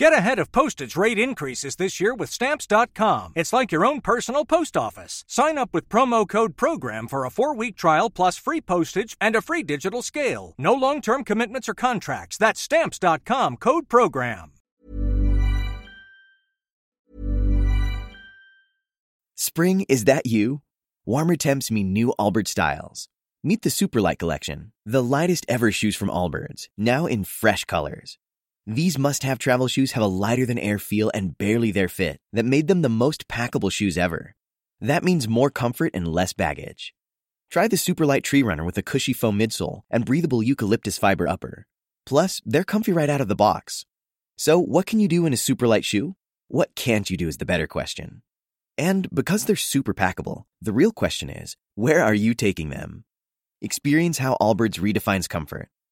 Get ahead of postage rate increases this year with Stamps.com. It's like your own personal post office. Sign up with promo code PROGRAM for a four week trial plus free postage and a free digital scale. No long term commitments or contracts. That's Stamps.com code PROGRAM. Spring, is that you? Warmer temps mean new Albert styles. Meet the Superlight Collection, the lightest ever shoes from Allbirds, now in fresh colors. These must have travel shoes have a lighter than air feel and barely their fit that made them the most packable shoes ever. That means more comfort and less baggage. Try the Superlight Tree Runner with a cushy foam midsole and breathable eucalyptus fiber upper. Plus, they're comfy right out of the box. So, what can you do in a Superlight shoe? What can't you do is the better question. And because they're super packable, the real question is where are you taking them? Experience how Allbirds redefines comfort.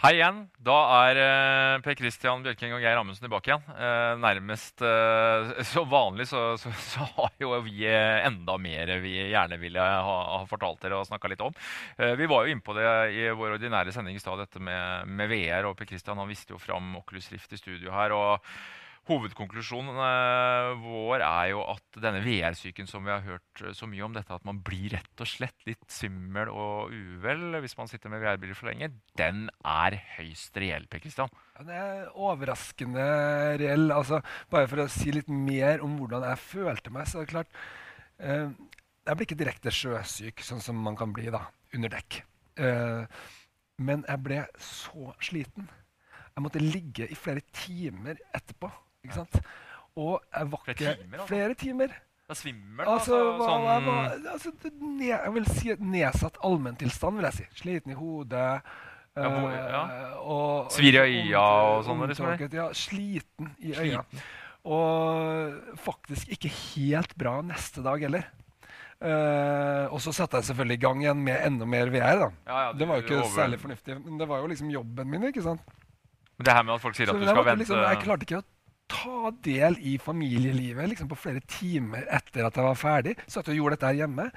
Hei igjen. Da er uh, Per Christian Bjørking og Geir Amundsen tilbake igjen. Uh, nærmest uh, Som vanlig så, så, så, har jo vi enda mer vi gjerne ville ha, ha fortalt dere og snakka litt om. vi var jo inne på det i vår ordinære sending i stad, dette med, med, VR. Og Per Christian han viste jo fram Oculus Rift i studio her. og Hovedkonklusjonen eh, vår er jo at denne VR-syken som vi har hørt så mye om, dette at man blir rett og slett litt svimmel og uvel hvis man sitter med VR-briller for lenge, den er høyst reell. Per Kristian. Ja, det er overraskende reell. Altså, bare for å si litt mer om hvordan jeg følte meg, så er det klart eh, Jeg ble ikke direkte sjøsyk, sånn som man kan bli da, under dekk. Eh, men jeg ble så sliten. Jeg måtte ligge i flere timer etterpå ikke sant? Og jeg var ikke Flere timer, altså? Flere timer. Da svimmel? Altså, altså, sånn... hva, hva, altså ne, jeg vil si nedsatt allmenntilstand, vil jeg si. Sliten i hodet. Ja, hvor- eh, ja. og- Svir i øya og sånn, liksom, Ja, sliten i øya. Sliten. Og faktisk ikke helt bra neste dag heller. Uh, og så satte jeg selvfølgelig i gang igjen med enda mer VR. da. Ja, ja, det var jo ikke over- særlig fornuftig, men det var jo liksom jobben min. ikke sant? Men det her med at folk sier Så at du skal vente liksom, jeg klarte ikke å ta del i familielivet liksom på flere timer etter at jeg var ferdig. Satt og gjorde dette her hjemme.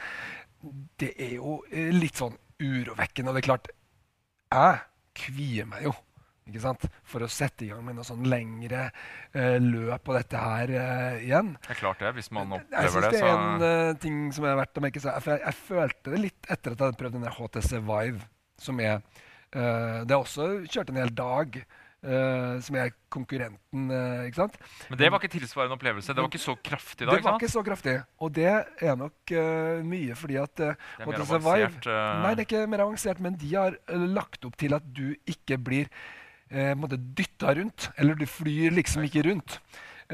Det er jo eh, litt sånn urovekkende. Og det er klart, jeg kvier meg jo ikke sant? for å sette i gang med noe sånn lengre eh, løp på dette her eh, igjen. Det er klart det, hvis man Jeg opplever syns det. det er en uh, ting som er verdt å merke seg. For jeg, jeg følte det litt etter at jeg hadde prøvd den HTC Vive, som er uh, Det er også kjørt en hel dag, eh, som er konkurrenten, Uh, ikke sant? Men det var ikke tilsvarende opplevelse. Det var ikke så kraftig da. Det var ikke så kraftig. Og det er nok uh, mye fordi at uh, Det er mer avansert, eh. Nei, det er ikke mer avansert, men de har lagt opp til at du ikke blir uh, dytta rundt. Eller du flyr liksom ikke rundt.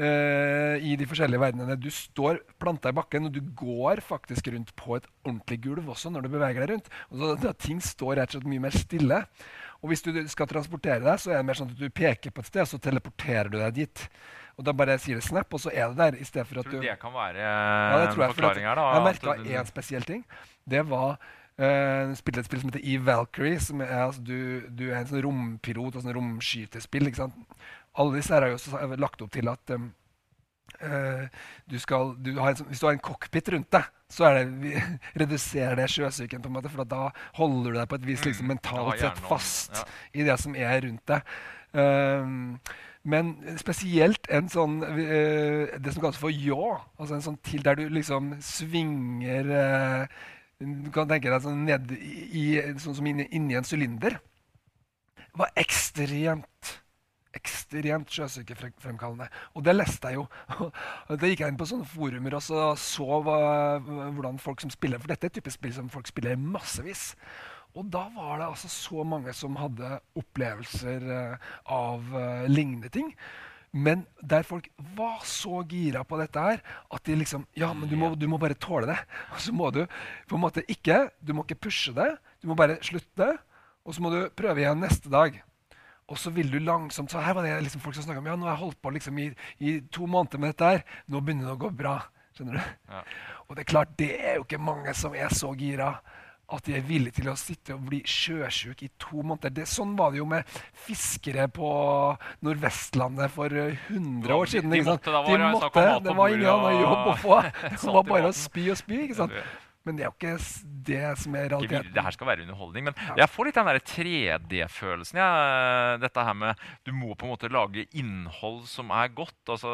Eh, I de forskjellige verdenene. Du står planta i bakken, og du går faktisk rundt på et ordentlig gulv også når du beveger deg rundt. Så, da, ting står rett og slett mye mer stille. Og hvis du skal transportere deg, så er det mer sånn at du peker på et sted, og så teleporterer du deg dit. Og da bare sier det snap, og så er det der. I stedet for at Tror du det kan være ja, en forklaring her? da? jeg merka én spesiell ting. Det var uh, spilte et spill som heter Eve Valkyrie. Som er, altså, du, du er en sånn rompilot og sånn romskytespill. ikke sant? Alle disse har jo også lagt opp til at um, Uh, du skal, du har en, hvis du har en cockpit rundt deg, så er det, vi, reduserer det sjøsyken. på en måte, For da holder du deg på et vis liksom, Mm, mentalt sett fast ja. i det som er rundt deg. Um, men spesielt en sånn uh, Det som kalles for yaw. Altså en sånn til der du liksom svinger eh, Du kan tenke deg sånn ned i, i Sånn som inni, inni en sylinder. var ekstremt ekstremt sjøsykefremkallende. Og det leste jeg jo. Da det gikk jeg inn på sånne forumer og så, så hvordan folk som spiller For dette er et type spill som folk spiller massevis. Og da var det altså så mange som hadde opplevelser eh, av eh, lignende ting. Men der folk var så gira på dette her at de liksom Ja, men du må, du må bare tåle det. Og så må du på en måte ikke Du må ikke pushe det. Du må bare slutte. Og så må du prøve igjen neste dag. Og så vil du langsomt så Her var det liksom folk som snakka om ja, nå har jeg holdt på liksom i, i to måneder med dette her. Nå begynner det å gå bra. Skjønner du? Ja. Og det er klart, det er jo ikke mange som er så gira at de er villige til å sitte og bli sjøsjuk i to måneder. Det, sånn var det jo med fiskere på Nordvestlandet for 100 år siden. De måtte, da var de måtte, det var ingen annen jobb å få. Det var bare å spy og spy. ikke sant? Men det er jo ikke det som er realiteten. Det her skal være underholdning. Men ja. jeg får litt den 3D-følelsen. Ja. Dette her med Du må på en måte lage innhold som er godt. altså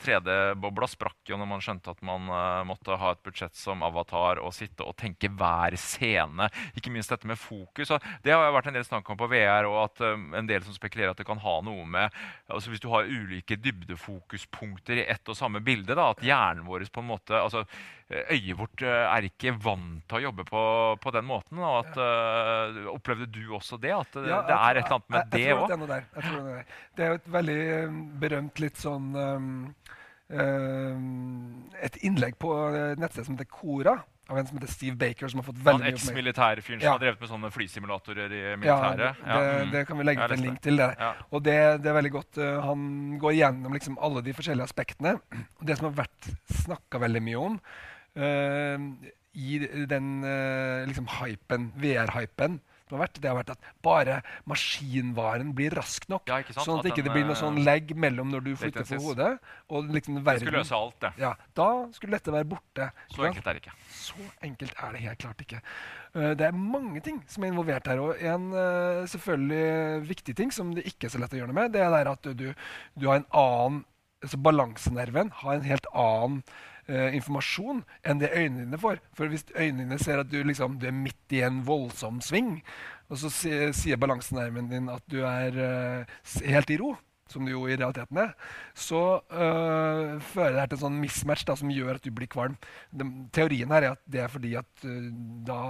3D-bobla sprakk jo når man skjønte at man uh, måtte ha et budsjett som Avatar og sitte og tenke hver scene. Ikke minst dette med fokus. Og det har vært en del snakk om på VR, og at um, en del som spekulerer at det kan ha noe med altså Hvis du har ulike dybdefokuspunkter i ett og samme bilde, da, at hjernen vår på en måte altså Øyet vårt er ikke ikke vant til å jobbe på, på den måten. og at, uh, Opplevde du også det? At det, ja, det er et eller annet med jeg, jeg, det òg? Det, det er jo et veldig um, berømt litt sånn um, um, Et innlegg på nettsted som heter Kora av en som heter Steve Baker. som har fått veldig mye Eks-militærfyren som ja. har drevet med sånne flysimulatorer i militæret. Ja, det, ja. det, kan vi legge ut en link til. det. Ja. Og det, det, er veldig godt. Uh, han går gjennom liksom alle de forskjellige aspektene. Og det som har vært snakka veldig mye om uh, i den uh, liksom hypen, VR-hypen som har vært, det har vært at bare maskinvaren blir rask nok. Ja, sånn at, det ikke blir noe sånn legg mellom når du flytter på hodet. Og liksom verden, det skulle løse alt, det. Ja, Da skulle dette være borte. Så enkelt er det ikke. Så enkelt er det helt klart ikke. Uh, det er mange ting som er involvert her. Og en uh, selvfølgelig viktig ting som det ikke er så lett å gjøre noe med, det er at du, du har en annen altså Balansenerven har en helt annen eh, informasjon enn det øynene dine får. For hvis øynene dine ser at du, liksom, du er midt i en voldsom sving, og så sier balansenerven din at du er eh, helt i ro, som du jo i realiteten er, så øh, fører det her til en sånn mismatch da, som gjør at du blir kvalm. De, teorien her er at det er fordi at øh, da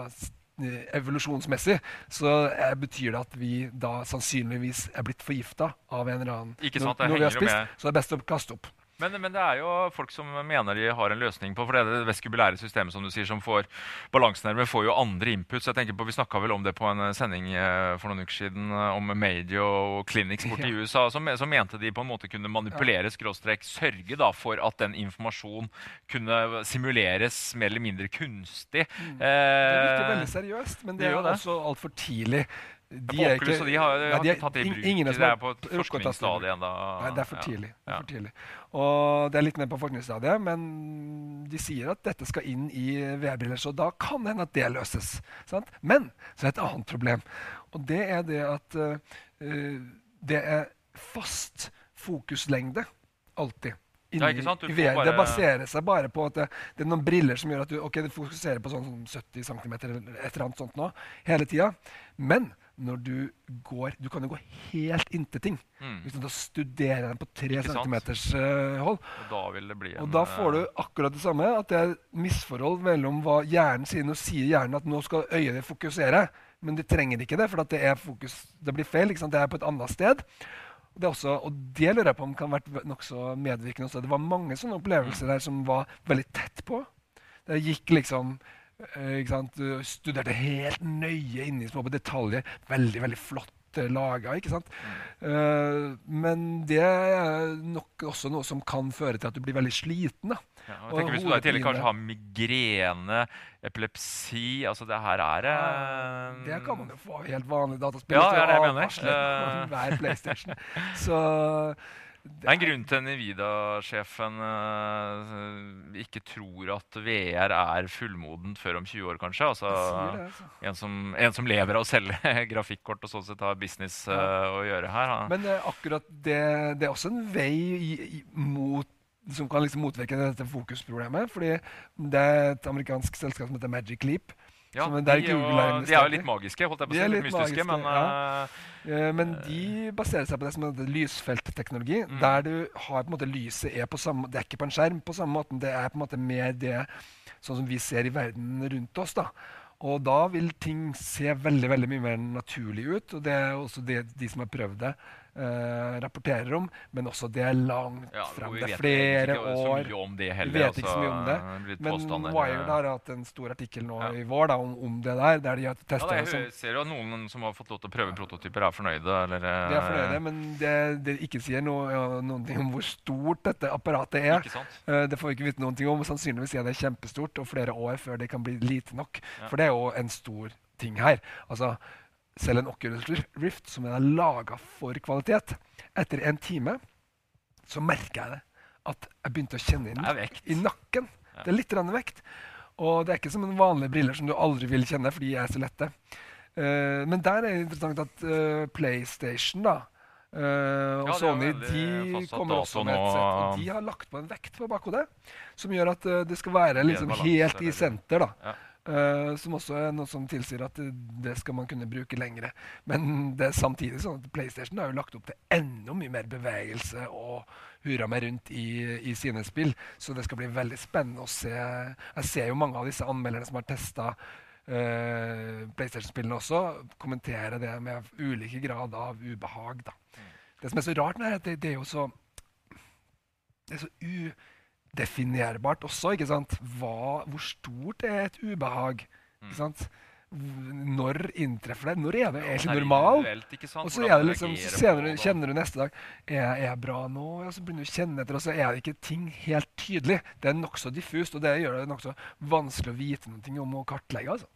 evolusjonsmessig så er, betyr det at vi da sannsynligvis er blitt forgifta av en eller annen. Ikke sant, det når, når vi har spist, Så det er best å kaste opp. Men, men, det er jo folk som mener de har en løsning på For det det vestibulære systemet som du sier, som får balansenerver, får jo andre input. Så Jeg tenker på, Vi snakka vel om det på en eh, sending eh, for noen uker siden eh, om Madio og Clinics borti ja. USA. Som, som, mente de på en måte kunne manipulere, skråstrek, sørge da, for at den informasjonen kunne simuleres mer eller mindre kunstig. Mm. Eh, det virker veldig seriøst, men det, det er jo også altfor tidlig. De er ikke, de har, nei, de er, tatt det i bruk. Ingen de er på et forskningsstadie ennå. Det er for tidlig. Det er for tidlig. Og det er litt mer på forskningsstadiet, men de sier at dette skal inn i VR-briller. Så da kan det hende at det løses. Sant? Men så er det et annet problem. Og det er det at uh, det er fast fokuslengde alltid. Ja, ikke sant? VR. Bare... Det baserer seg bare på at det, det, er noen briller som gjør at du, okay, du fokuserer på sånn 70 cm eller et eller annet sånt nå, hele tida. Men når du går Du kan jo gå helt inntil ting. Mm. Hvis du studerer den på tre centimeters uh, hold. Og da vil det bli en, Og da får du eh, akkurat det samme. At det er misforhold mellom hva hjernen sier. Nå sier hjernen at nå skal øyet ditt fokusere, men de trenger ikke det, for det, fokus, det blir feil. Det er på et annet sted. Det også, og det lurer jeg på om kan ha vært nokså medvirkende også. Det var mange sånne opplevelser mm. der som var veldig tett på. Det gikk liksom studerte helt nøye inni i små detaljer. Veldig veldig flott laget, laga. ikke sant? Uh, men det er nok også noe som kan føre til at du blir veldig sliten. da. Ja, jeg tenker Hvis du i tillegg kanskje har migrene, epilepsi altså Det her er uh, Det kan man jo få helt vanlig dataspill. Ja, det er det jeg mener. Hver PlayStation. Så det er en grunn til Nivida-sjefen uh, ikke tror at VR er fullmodent før om 20 år, kanskje. Altså, det, altså. En, som, en, som, lever av å selge grafikkort og sånn sett har business uh, å gjøre her. Ha. Men uh, akkurat det, det, er også en vei i, i, mot som kan liksom motvirke dette fokusproblemet. fordi Det er et amerikansk selskap som heter Magic Leap, ja, de, de, er jo litt magiske, holdt jeg på å si. Litt, litt mystiske, men ja. uh, Men de baserer seg på det som heter lysfeltteknologi. Mm. Der du har på en måte lyset er på samme, Det er ikke på en skjerm på samme måte. Det er på en måte mer det sånn som vi ser i verden rundt oss. da. Og da vil ting se veldig veldig mye mer naturlig ut. Og det er også det, de som har prøvd det, eh, rapporterer om, men også det er langt Ja, frem. Det er flere år. Vi vet altså, ikke så mye om det. det Men. Wired har hatt en stor artikkel nå Ja. i vår da, om, om det der, der de har Ja, testa da, det. som- jeg ser jo at noen som har fått lov til å prøve prototyper, er fornøyde. Eller, De er fornøyde, men det, det ikke sier noe, ja, noen ting om hvor stort dette apparatet er. Uh. Eh, Det får vi ikke vite noen ting om. Sannsynligvis er det kjempestort og flere år før det kan bli lite nok. Ja. For det er jo en stor ting her. Altså, selv en Oculus Rift som er laga for kvalitet, etter en time så merker jeg det. At jeg begynte å kjenne inn i nakken. Ja. Det er litt vekt. Og det er ikke som en vanlige briller som du aldri vil kjenne, fordi de er så lette. Uh, men der er det interessant at uh, PlayStation da, uh, og Ja, Sony de kommer også med et sett. Og de har lagt på en vekt på bakhodet som gjør at det skal være liksom helt i senter. da. Ja. Eh, som også er noe som tilsier at eh, det skal man kunne bruke lengre. Men det er samtidig sånn at PlayStation har jo lagt opp til enda mye mer bevegelse og hurra meg rundt i, i sine spill. Så det skal bli veldig spennende å se. Jeg ser jo mange av disse anmelderne som har testa PlayStation-spillene også, kommentere det med ulike grad av ubehag. da. Det som er så rart, med det, det, det er jo så Det er så udefinerbart også, ikke sant? Hva, hvor stort er et ubehag? Ikke sant? Når inntreffer det? Når er det egentlig normal? Og så er det liksom, så reagerer kjenner du, neste dag er, er jeg bra nå? Og så begynner du å kjenne etter, og så er det ikke ting helt tydelig. Det er nokså diffust, og det gjør det nokså vanskelig å vite noe om å kartlegge. altså.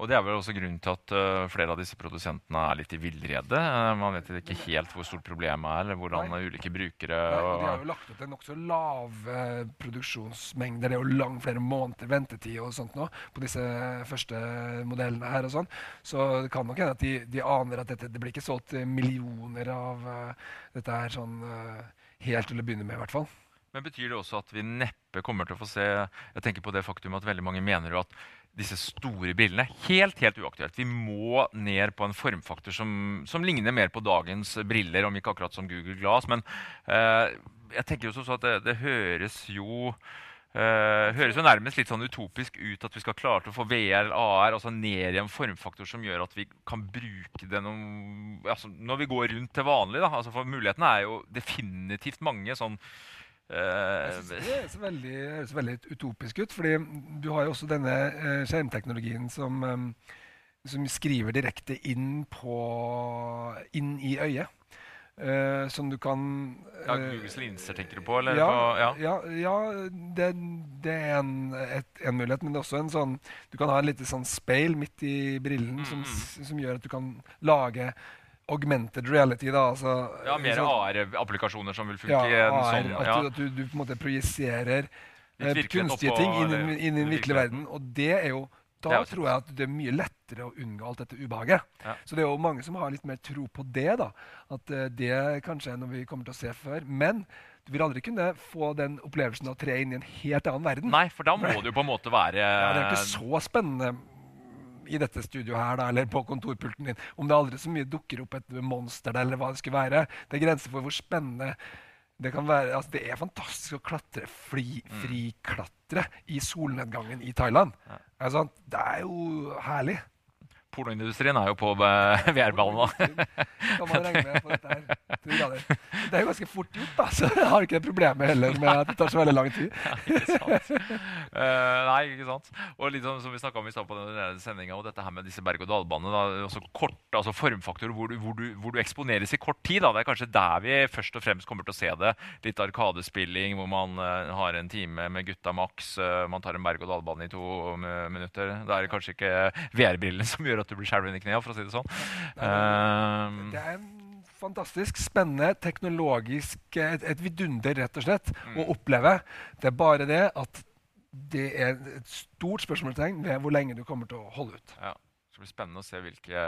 Og det er vel også grunnen til at uh, flere av disse produsentene er litt i villrede. Uh, man vet ikke helt hvor stort problemet er, eller hvordan Nei. ulike brukere Nei, og de har jo lagt opp til nokså lave produksjonsmengder. Det er jo lang, flere måneder ventetid og sånt nå på disse første modellene her. og sånn. Så det kan nok hende at de, de aner at dette, det blir ikke solgt eh, millioner av uh, dette her sånn eh, helt til å begynne med, i hvert fall. Men betyr det også at vi neppe kommer til å få se Jeg tenker på det faktum at veldig mange mener jo at disse store brillene helt helt uaktuelt. Vi må ned på en formfaktor som, som ligner mer på dagens briller, om ikke akkurat som Google Glass. Men eh, jeg tenker jo sånn at det, det høres jo eh, høres jo nærmest litt sånn utopisk ut at vi skal klare til å få VR AR altså ned i en formfaktor som gjør at vi kan bruke det noen, altså når vi går rundt til vanlig. da, altså For mulighetene er jo definitivt mange. sånn Jeg synes eh, det høres veldig, høres veldig utopisk ut, fordi du har jo også denne eh, skjermteknologien som, eh, som skriver direkte inn på inn i øyet. Uh, som du kan Ja, eh, Googles linser tenker du på? Eller ja, på, ja. ja, ja det, det er en, et, en mulighet, men det er også en sånn Du kan ha en lite sånn speil midt i brillen Mm, som, som gjør at du kan lage augmented reality. da, altså ja, mer AR-applikasjoner som vil funke ja, AR, sånn at, du, at du, du på en måte projiserer eh, kunstige ting inn, i- inn i den virkelige verden. Og det er jo da Det er tror jeg at det er mye lettere å unngå alt dette ubehaget. Ja. Så det er jo mange som har litt mer tro på det. da, At uh, det kanskje er noe vi kommer til å se før. Men du vil aldri kunne få den opplevelsen av å tre inn i en helt annen verden. Nei, for da må det jo på en måte være Ja, det er ikke så spennende i dette studioet her, da, eller på kontorpulten din, om det aldri så mye dukker opp et monster der, eller hva det skulle være. Det er grenser for hvor spennende det kan være. Altså, det er fantastisk å klatre, fri, friklatre i solnedgangen i Thailand. Ja. Altså, det er jo herlig. Pornoindustrien er jo på med VR-ballen nå. Kan man regne med på dette her. til grader. Det er jo ganske fort gjort, da, så jeg har ikke det problemet heller med at det tar så veldig lang tid. ikke sant? Uh, nei, ikke sant? Og litt sånn som vi snakka om i stad på denne sendinga, og dette her med disse berg-og-dal-banene. da, altså kort, altså Formfaktorer hvor du, hvor, du, hvor du eksponeres i kort tid. da, Det er kanskje der vi først og fremst kommer til å se det. Litt arkadespilling hvor man uh, har en time med gutta maks. uh, man tar en berg-og-dal-bane i to minutter. Da er det kanskje ikke VR-brillene som gjør at du blir skjelven i knærne, for å si det sånn. Eh, Det er en fantastisk spennende, teknologisk et, et vidunder, rett og slett, å oppleve. Det er bare det at det er et stort spørsmålstegn ved hvor lenge du kommer til å holde ut. Ja. Det blir spennende å se hvilke,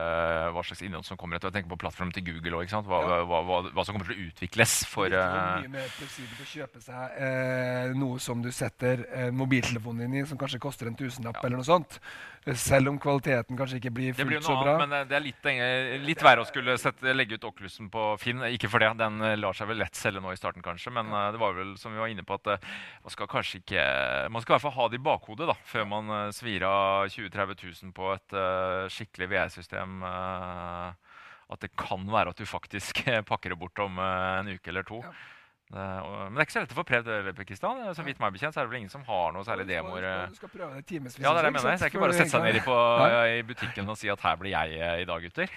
hva slags innhold som kommer etter. Jeg tenker på plattformen til Google òg. Hva, Ja. hva, hva, hva som kommer til å utvikles for Det er eh, mye mer fleksibelt å kjøpe seg eh, noe som du setter eh, mobiltelefonen din i, som kanskje koster en tusenlapp, Ja. eller noe sånt. Eh, Selv om kvaliteten kanskje ikke blir Det blir fullt jo så bra. annet, men eh, det er litt, litt verre å skulle sette, legge ut Oculusen på Finn. Ikke for det, den eh, lar seg vel lett selge nå i starten, kanskje. Men eh, det var vel som vi var inne på, at eh, man skal kanskje ikke Man skal i hvert fall ha det i bakhodet da, før man eh, svir av 20 000-30 000 på et eh, skikkelig VR-system. eh, at det kan være at du faktisk pakker det bort om eh, en uke eller to. Ja. Det, og, men det er ikke så lett å få prøvd det. Per Kristian. Så vidt meg bekjent så er det vel ingen som har noe særlig demoer. du eh. skal- prøve det. Ja, det er det jeg mener. ikke Så det er ikke bare å sette seg ned i, på, i butikken og si at her blir jeg eh, i dag, gutter.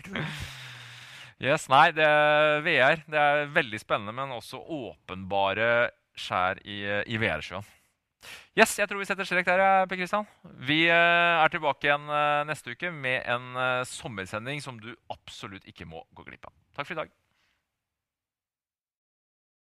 Ikke? Yes, nei, det er VR det er veldig spennende, men også åpenbare skjær i, i VR-sjøen. Yes, jeg tror vi setter strek der, Per Kristian. Vi eh, er tilbake igjen eh, neste uke med en eh, sommersending som du absolutt ikke må gå glipp av. Takk for i dag.